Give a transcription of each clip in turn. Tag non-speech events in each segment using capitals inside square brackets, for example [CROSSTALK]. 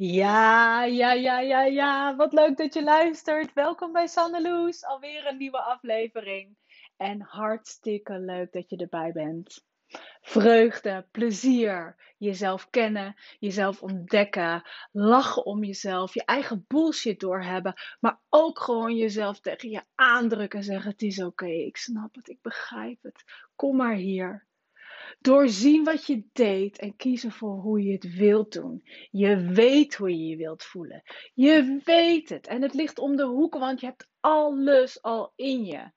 Ja, ja, ja, ja, ja. Wat leuk dat je luistert. Welkom bij Sanneloes. Alweer een nieuwe aflevering. En hartstikke leuk dat je erbij bent. Vreugde, plezier, jezelf kennen, jezelf ontdekken, lachen om jezelf, je eigen bullshit doorhebben, maar ook gewoon jezelf tegen je aandrukken en zeggen: Het is oké, ik snap het, ik begrijp het. Kom maar hier. Doorzien wat je deed en kiezen voor hoe je het wilt doen. Je weet hoe je je wilt voelen. Je weet het. En het ligt om de hoek, want je hebt alles al in je.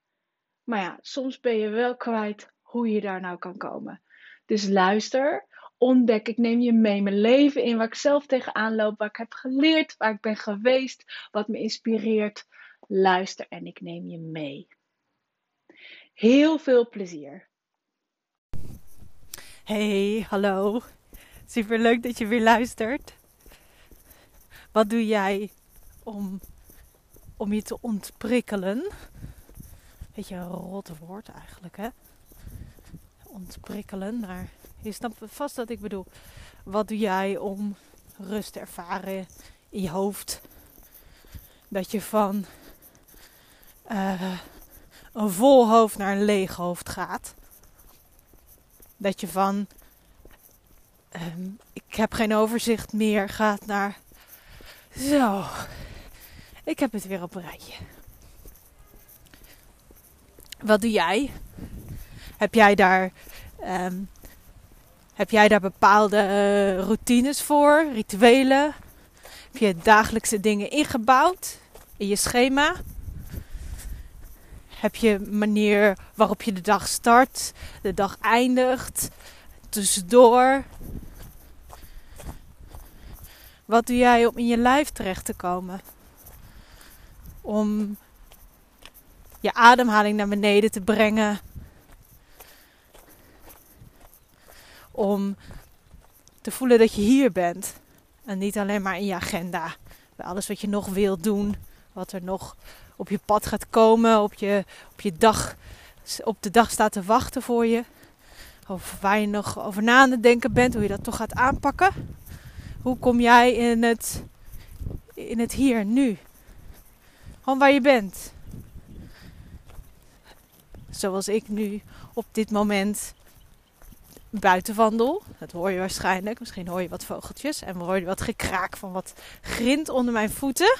Maar ja, soms ben je wel kwijt hoe je daar nou kan komen. Dus luister, ontdek, ik neem je mee mijn leven in, waar ik zelf tegenaan loop, waar ik heb geleerd, waar ik ben geweest, wat me inspireert. Luister en ik neem je mee. Heel veel plezier. Hey, hallo. Super leuk dat je weer luistert. Wat doe jij om, om je te ontprikkelen? Beetje een rot woord eigenlijk, hè? Ontprikkelen, maar je snapt vast wat ik bedoel. Wat doe jij om rust te ervaren in je hoofd? Dat je van uh, een vol hoofd naar een leeg hoofd gaat dat je van um, ik heb geen overzicht meer gaat naar zo, ik heb het weer op een rijtje. Wat doe jij? Heb jij daar, um, heb jij daar bepaalde uh, routines voor, rituelen? Heb je dagelijkse dingen ingebouwd in je schema? Heb je een manier waarop je de dag start, de dag eindigt, tussendoor? Wat doe jij om in je lijf terecht te komen? Om je ademhaling naar beneden te brengen. Om te voelen dat je hier bent. En niet alleen maar in je agenda. Bij alles wat je nog wilt doen. Wat er nog op je pad gaat komen, op, je, op, je dag, op de dag staat te wachten voor je. Of waar je nog over na aan het denken bent, hoe je dat toch gaat aanpakken. Hoe kom jij in het, in het hier, nu? Gewoon waar je bent. Zoals ik nu op dit moment buiten wandel. Dat hoor je waarschijnlijk. Misschien hoor je wat vogeltjes. En hoor je wat gekraak van wat grind onder mijn voeten.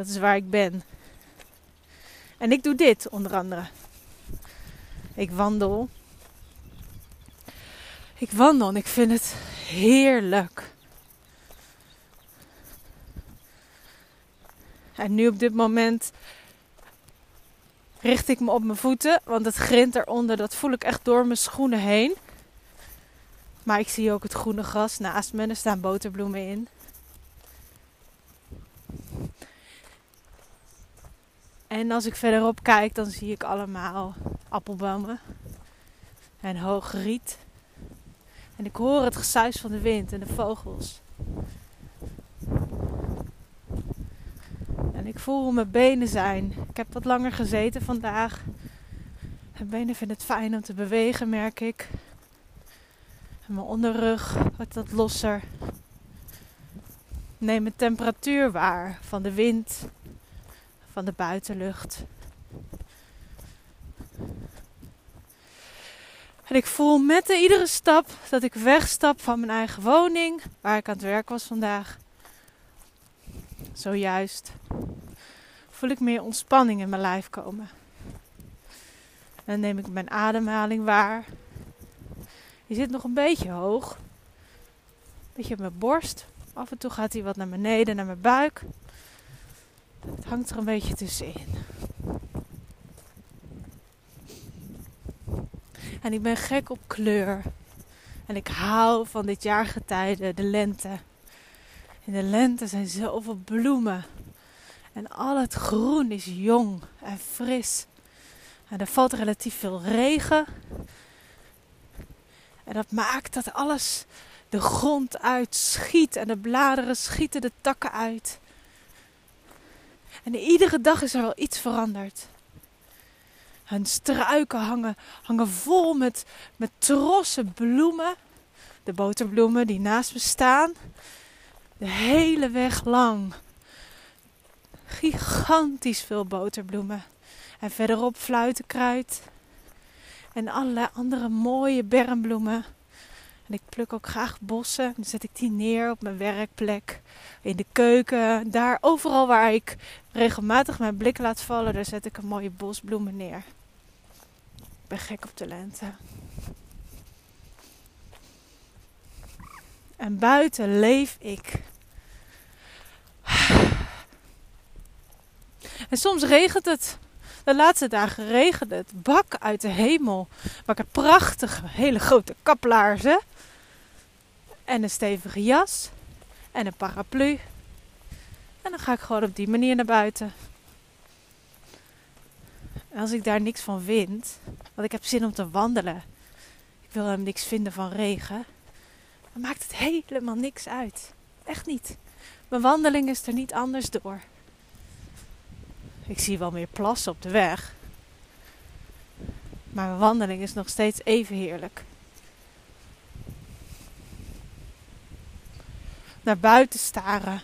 Dat is waar ik ben. En ik doe dit onder andere. Ik wandel. Ik wandel en ik vind het heerlijk. En nu op dit moment richt ik me op mijn voeten, want het grint eronder, dat voel ik echt door mijn schoenen heen. Maar ik zie ook het groene gras naast me er staan boterbloemen in. En als ik verderop kijk, dan zie ik allemaal appelbomen en hoog riet. En ik hoor het gesuis van de wind en de vogels. En ik voel hoe mijn benen zijn. Ik heb wat langer gezeten vandaag. Mijn benen vinden het fijn om te bewegen, merk ik. En mijn onderrug wordt wat losser. Neem mijn temperatuur waar van de wind van de buitenlucht. En ik voel met de iedere stap dat ik wegstap van mijn eigen woning, waar ik aan het werk was vandaag. Zojuist voel ik meer ontspanning in mijn lijf komen. En dan neem ik mijn ademhaling waar. Die zit nog een beetje hoog. Een beetje op mijn borst. Af en toe gaat hij wat naar beneden, naar mijn buik. Het hangt er een beetje tussenin. En ik ben gek op kleur. En ik hou van dit jaargetijde, de lente. In de lente zijn zoveel bloemen. En al het groen is jong en fris. En er valt relatief veel regen. En dat maakt dat alles de grond uitschiet en de bladeren schieten de takken uit. En iedere dag is er wel iets veranderd. Hun struiken hangen, hangen vol met, met trossen bloemen. de boterbloemen die naast me staan. De hele weg lang. Gigantisch veel boterbloemen. En verderop fluitenkruid. En allerlei andere mooie bermbloemen. En ik pluk ook graag bossen. Dan zet ik die neer op mijn werkplek. In de keuken. Daar overal waar ik regelmatig mijn blik laat vallen. Daar zet ik een mooie bosbloemen neer. Ik ben gek op de lente. En buiten leef ik. [SIGHS] En soms regent het. De laatste dagen regende het bak uit de hemel. Maar ik heb prachtige, hele grote kaplaarzen. En een stevige jas. En een paraplu. En dan ga ik gewoon op die manier naar buiten. En als ik daar niks van vind, want ik heb zin om te wandelen. Ik wil hem niks vinden van regen. Dan maakt het helemaal niks uit. Echt niet. Mijn wandeling is er niet anders door. Ik zie wel meer plassen op de weg. Maar mijn wandeling is nog steeds even heerlijk. Naar buiten staren.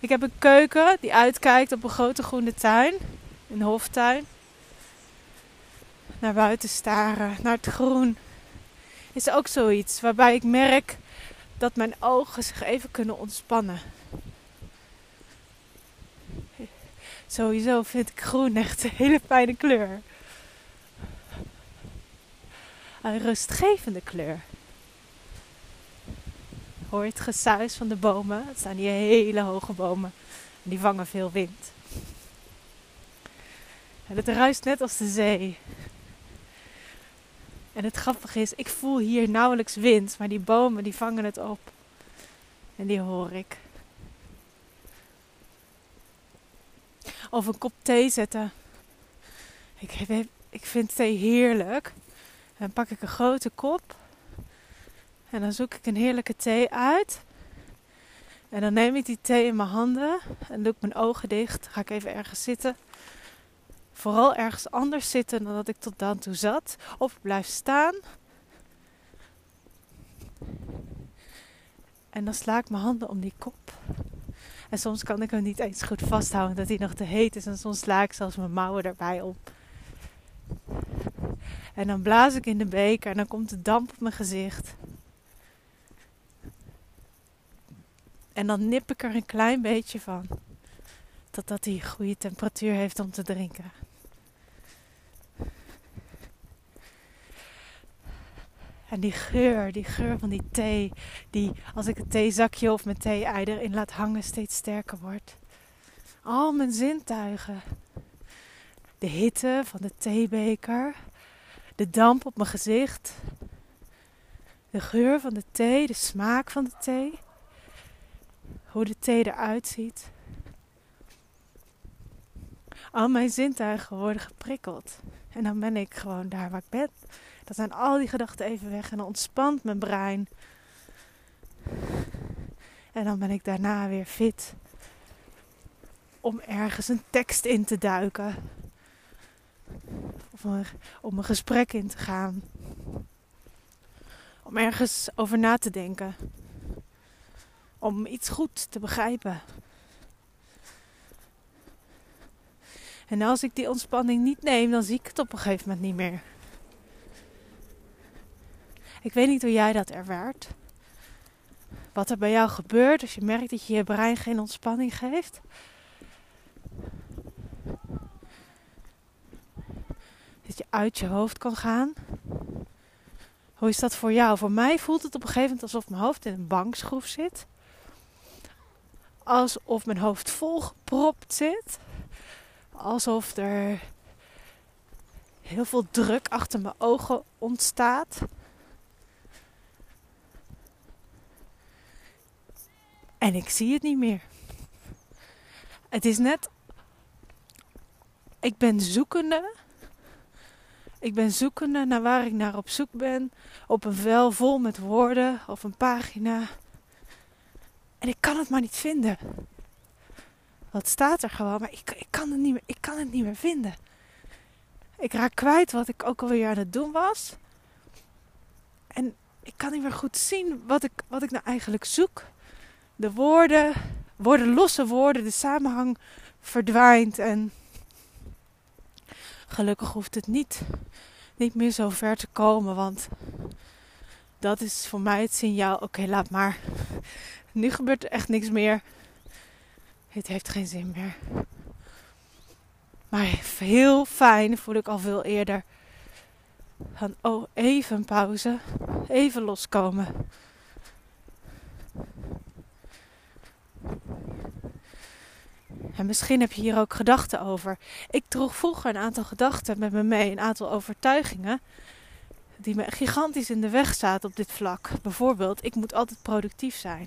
Ik heb een keuken die uitkijkt op een grote groene tuin. Een hoftuin. Naar buiten staren, naar het groen. Is ook zoiets waarbij ik merk dat mijn ogen zich even kunnen ontspannen. Sowieso vind ik groen echt een hele fijne kleur. Een rustgevende kleur. Hoor je het gesuis van de bomen? Het staan hier hele hoge bomen. En die vangen veel wind. En het ruist net als de zee. En het grappige is, ik voel hier nauwelijks wind, maar die bomen die vangen het op. En die hoor ik. Of een kop thee zetten. Ik, ik vind thee heerlijk. Dan pak ik een grote kop. En dan zoek ik een heerlijke thee uit. En dan neem ik die thee in mijn handen. En doe ik mijn ogen dicht. ga ik even ergens zitten. Vooral ergens anders zitten dan dat ik tot dan toe zat. Of blijf staan. En dan sla ik mijn handen om die kop. En soms kan ik hem niet eens goed vasthouden dat hij nog te heet is. En soms sla ik zelfs mijn mouwen erbij op. En dan blaas ik in de beker en dan komt de damp op mijn gezicht. En dan nip ik er een klein beetje van. Totdat hij goede temperatuur heeft om te drinken. En die geur, die geur van die thee, die als ik het theezakje of mijn thee-ei laat hangen, steeds sterker wordt. Al mijn zintuigen. De hitte van de theebeker, de damp op mijn gezicht, de geur van de thee, de smaak van de thee, hoe de thee eruit ziet. Al mijn zintuigen worden geprikkeld. En dan ben ik gewoon daar waar ik ben. Dan zijn al die gedachten even weg en dan ontspant mijn brein. En dan ben ik daarna weer fit om ergens een tekst in te duiken. Of om een gesprek in te gaan. Om ergens over na te denken. Om iets goed te begrijpen. En als ik die ontspanning niet neem, dan zie ik het op een gegeven moment niet meer. Ik weet niet hoe jij dat ervaart. Wat er bij jou gebeurt als je merkt dat je je brein geen ontspanning geeft. Dat je uit je hoofd kan gaan. Hoe is dat voor jou? Voor mij voelt het op een gegeven moment alsof mijn hoofd in een bankschroef zit. Alsof mijn hoofd volgepropt zit. Alsof er heel veel druk achter mijn ogen ontstaat. En ik zie het niet meer. Het is net. Ik ben zoekende. Ik ben zoekende naar waar ik naar op zoek ben. Op een vel vol met woorden of een pagina. En ik kan het maar niet vinden. Wat staat er gewoon, maar ik, ik, kan het niet meer, ik kan het niet meer vinden. Ik raak kwijt wat ik ook alweer aan het doen was. En ik kan niet meer goed zien wat ik, wat ik nou eigenlijk zoek. De woorden, worden losse woorden, de samenhang verdwijnt en gelukkig hoeft het niet, niet meer zo ver te komen, want dat is voor mij het signaal, oké laat maar. Nu gebeurt er echt niks meer. Het heeft geen zin meer. Maar heel fijn voel ik al veel eerder. Van oh, even pauze. Even loskomen. En misschien heb je hier ook gedachten over. Ik droeg vroeger een aantal gedachten met me mee, een aantal overtuigingen. Die me gigantisch in de weg zaten op dit vlak. Bijvoorbeeld, ik moet altijd productief zijn.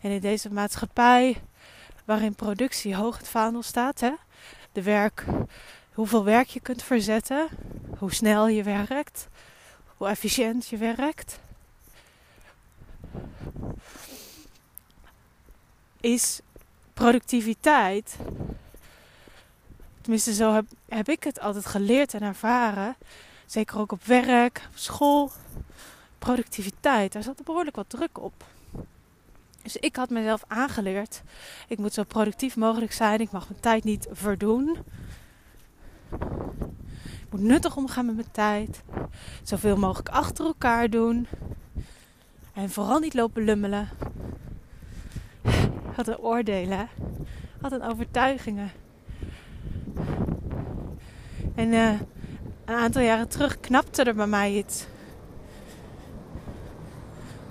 En in deze maatschappij, waarin productie hoog het vaandel staat, hè? de werk, hoeveel werk je kunt verzetten, hoe snel je werkt, hoe efficiënt je werkt, is productiviteit. Tenminste, zo heb, heb ik het altijd geleerd en ervaren. Zeker ook op werk, op school. Productiviteit, daar zat behoorlijk wat druk op. Dus ik had mezelf aangeleerd. Ik moet zo productief mogelijk zijn. Ik mag mijn tijd niet verdoen. Ik moet nuttig omgaan met mijn tijd. Zoveel mogelijk achter elkaar doen. En vooral niet lopen lummelen. Had een oordelen. Had een overtuigingen. En uh, een aantal jaren terug knapte er bij mij iets.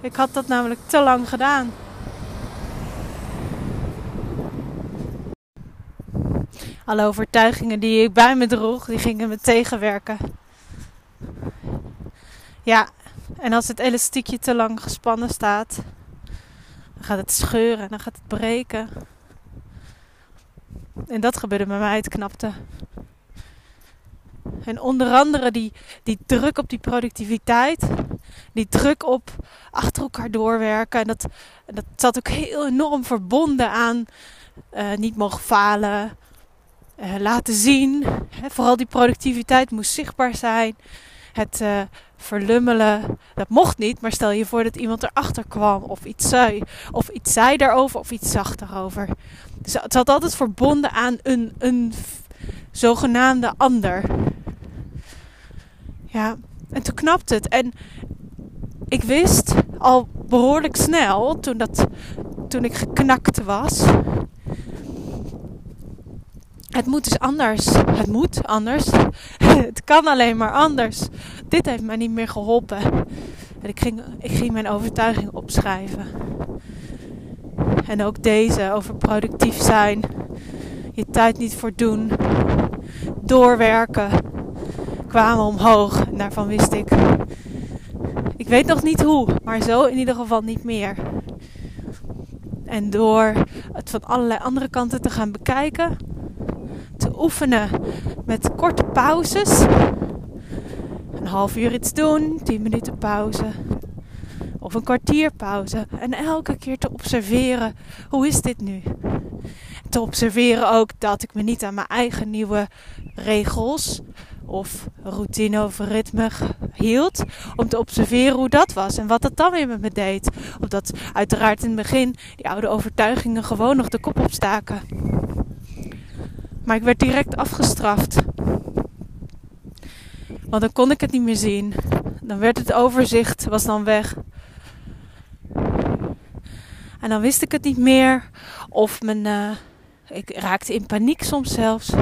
Ik had dat namelijk te lang gedaan. Alle overtuigingen die ik bij me droeg, die gingen me tegenwerken. Ja, en als het elastiekje te lang gespannen staat, dan gaat het scheuren en dan gaat het breken. En dat gebeurde bij mij, het knapte. En onder andere die, die druk op die productiviteit, die druk op achter elkaar doorwerken. En dat, dat zat ook heel enorm verbonden aan uh, niet mogen falen, uh, laten zien. Vooral die productiviteit moest zichtbaar zijn. Het uh, verlummelen, dat mocht niet. Maar stel je voor dat iemand erachter kwam of iets zei. Of iets zei daarover of iets zag daarover. Dus het zat altijd verbonden aan een, een zogenaamde ander. Ja, en toen knapte het. En ik wist al behoorlijk snel, toen, dat, toen ik geknakt was, het moet dus anders. Het moet anders. [LAUGHS] het kan alleen maar anders. Dit heeft mij niet meer geholpen. En ik ging, ik ging mijn overtuiging opschrijven. En ook deze over productief zijn. Je tijd niet voor doen. Doorwerken. Kwamen omhoog. En daarvan wist ik. Ik weet nog niet hoe. Maar zo in ieder geval niet meer. En door het van allerlei andere kanten te gaan bekijken oefenen met korte pauzes. Een half uur iets doen, 10 minuten pauze. Of een kwartier pauze. En elke keer te observeren, hoe is dit nu? Te observeren ook dat ik me niet aan mijn eigen nieuwe regels of routine of ritme hield. Om te observeren hoe dat was en wat dat dan weer met me deed. Omdat uiteraard in het begin die oude overtuigingen gewoon nog de kop opstaken. Maar ik werd direct afgestraft. Want dan kon ik het niet meer zien. Dan werd het overzicht, was dan weg. En dan wist ik het niet meer. Of mijn, uh, ik raakte in paniek soms zelfs.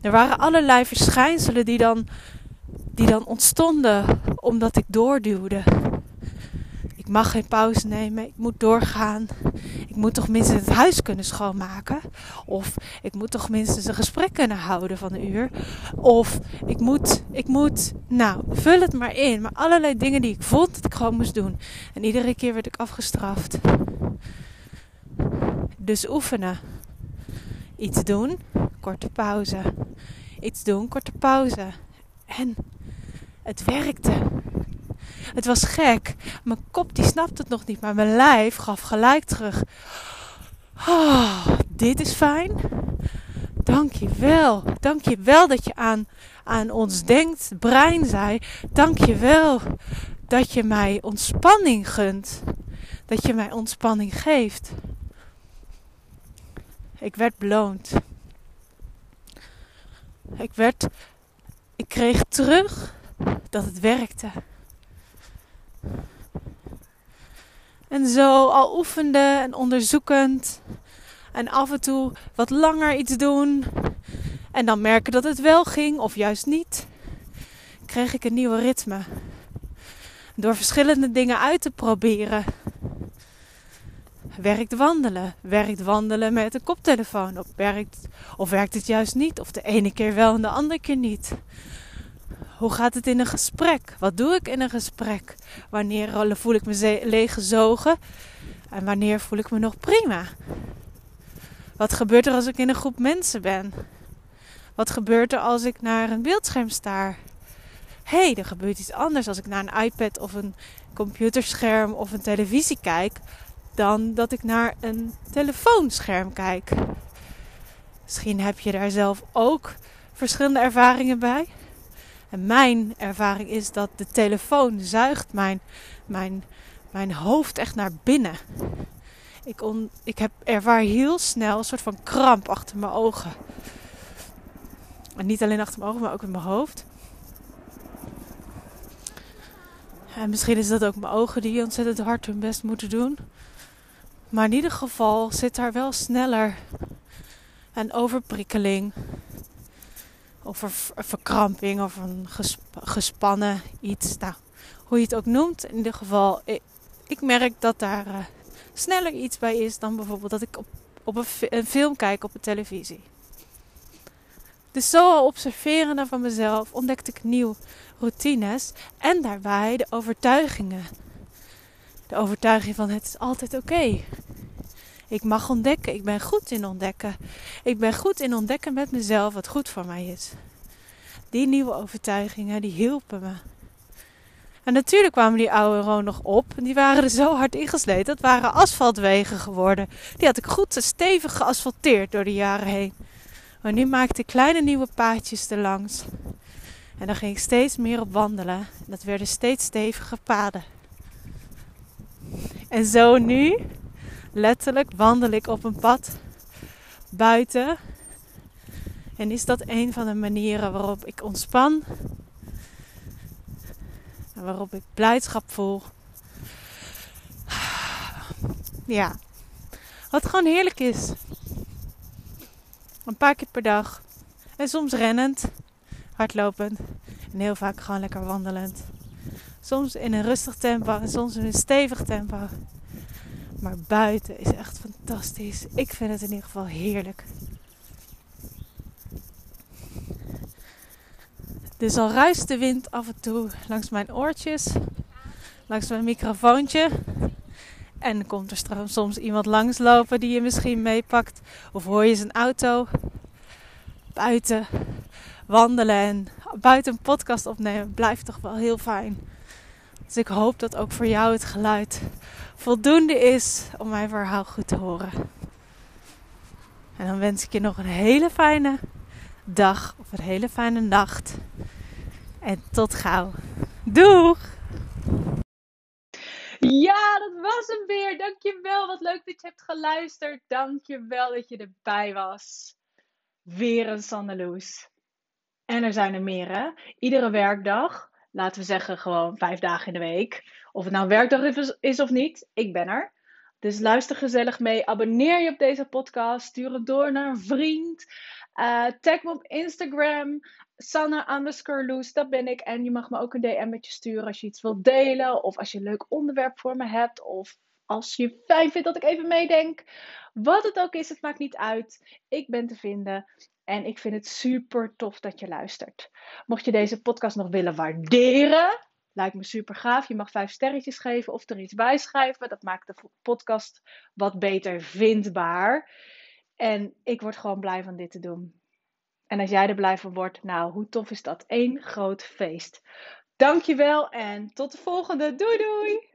Er waren allerlei verschijnselen die dan, die dan ontstonden omdat ik doorduwde ik mag geen pauze nemen, ik moet doorgaan. Ik moet toch minstens het huis kunnen schoonmaken. Of ik moet toch minstens een gesprek kunnen houden van een uur. Of ik moet, ik moet, nou, vul het maar in. Maar allerlei dingen die ik vond dat ik gewoon moest doen. En iedere keer werd ik afgestraft. Dus oefenen. Iets doen, korte pauze. Iets doen, korte pauze. En het werkte. Het was gek. Mijn kop die snapte het nog niet, maar mijn lijf gaf gelijk terug. Oh, dit is fijn. Dank je wel. Dank je wel dat je aan, aan ons denkt. Brein zei, dank je wel dat je mij ontspanning gunt. Dat je mij ontspanning geeft. Ik werd beloond. Ik werd, ik kreeg terug dat het werkte. En zo al oefende en onderzoekend. En af en toe wat langer iets doen. En dan merken dat het wel ging of juist niet. Kreeg ik een nieuwe ritme. Door verschillende dingen uit te proberen. Werkt wandelen? Werkt wandelen met een koptelefoon? Of werkt, of werkt het juist niet? Of de ene keer wel en de andere keer niet? Hoe gaat het in een gesprek? Wat doe ik in een gesprek? Wanneer voel ik me leeggezogen? En wanneer voel ik me nog prima? Wat gebeurt er als ik in een groep mensen ben? Wat gebeurt er als ik naar een beeldscherm staar? Hé, hey, er gebeurt iets anders als ik naar een iPad of een computerscherm of een televisie kijk, dan dat ik naar een telefoonscherm kijk. Misschien heb je daar zelf ook verschillende ervaringen bij. En mijn ervaring is dat de telefoon zuigt mijn, mijn, mijn hoofd echt naar binnen. Ik, on, ik heb, ervaar heel snel een soort van kramp achter mijn ogen. En niet alleen achter mijn ogen, maar ook in mijn hoofd. En misschien is dat ook mijn ogen die ontzettend hard hun best moeten doen. Maar in ieder geval zit daar wel sneller een overprikkeling. Of een verkramping of een gespannen iets. Nou, hoe je het ook noemt. In ieder geval, ik, ik merk dat daar uh, sneller iets bij is dan bijvoorbeeld dat ik op, op een, een, film kijk op de televisie. Dus zo al observerende van mezelf ontdekte ik nieuwe routines en daarbij de overtuigingen. De overtuiging van het is altijd oké. Ik mag ontdekken. Ik ben goed in ontdekken. Ik ben goed in ontdekken met mezelf wat goed voor mij is. Die nieuwe overtuigingen, die hielpen me. En natuurlijk kwamen die oude Ron nog op. En die waren er zo hard ingesleten. Dat waren asfaltwegen geworden. Die had ik goed stevig geasfalteerd door de jaren heen. Maar nu maakte ik kleine nieuwe paadjes erlangs. En dan ging ik steeds meer op wandelen. Dat werden steeds stevige paden. En zo nu, letterlijk, wandel ik op een pad buiten. En is dat een van de manieren waarop ik ontspan. En waarop ik blijdschap voel. Ja, wat gewoon heerlijk is. Een paar keer per dag. En soms rennend, hardlopend. En heel vaak gewoon lekker wandelend. Soms in een rustig tempo en soms in een stevig tempo. Maar buiten is echt fantastisch. Ik vind het in ieder geval heerlijk. Dus al ruist de wind af en toe langs mijn oortjes, langs mijn microfoontje. En komt er soms iemand langslopen die je misschien meepakt. Of hoor je zijn auto buiten wandelen en buiten een podcast opnemen. Blijft toch wel heel fijn. Dus ik hoop dat ook voor jou het geluid voldoende is om mijn verhaal goed te horen. En dan wens ik je nog een hele fijne dag of een hele fijne nacht. En tot gauw. Doeg! Ja, dat was hem weer. Dankjewel. Wat leuk dat je hebt geluisterd. Dankjewel dat je erbij was. Weer een Sandeloes. En er zijn er meer, hè? Iedere werkdag laten we zeggen, gewoon vijf dagen in de week. Of het nou werkdag is of niet, ik ben er. Dus luister gezellig mee. Abonneer je op deze podcast. Stuur het door naar een vriend. Uh, tag me op Instagram. Sanne underscore Loes, dat ben ik. En je mag me ook een DM met je sturen als je iets wilt delen. Of als je een leuk onderwerp voor me hebt. Of als je fijn vindt dat ik even meedenk. Wat het ook is, het maakt niet uit. Ik ben te vinden. En ik vind het super tof dat je luistert. Mocht je deze podcast nog willen waarderen, lijkt me super gaaf. Je mag vijf sterretjes geven of er iets bij schrijven. Dat maakt de podcast wat beter vindbaar. En ik word gewoon blij van dit te doen. En als jij er blij van wordt, nou, hoe tof is dat? Eén groot feest. Dankjewel en tot de volgende. Doei doei!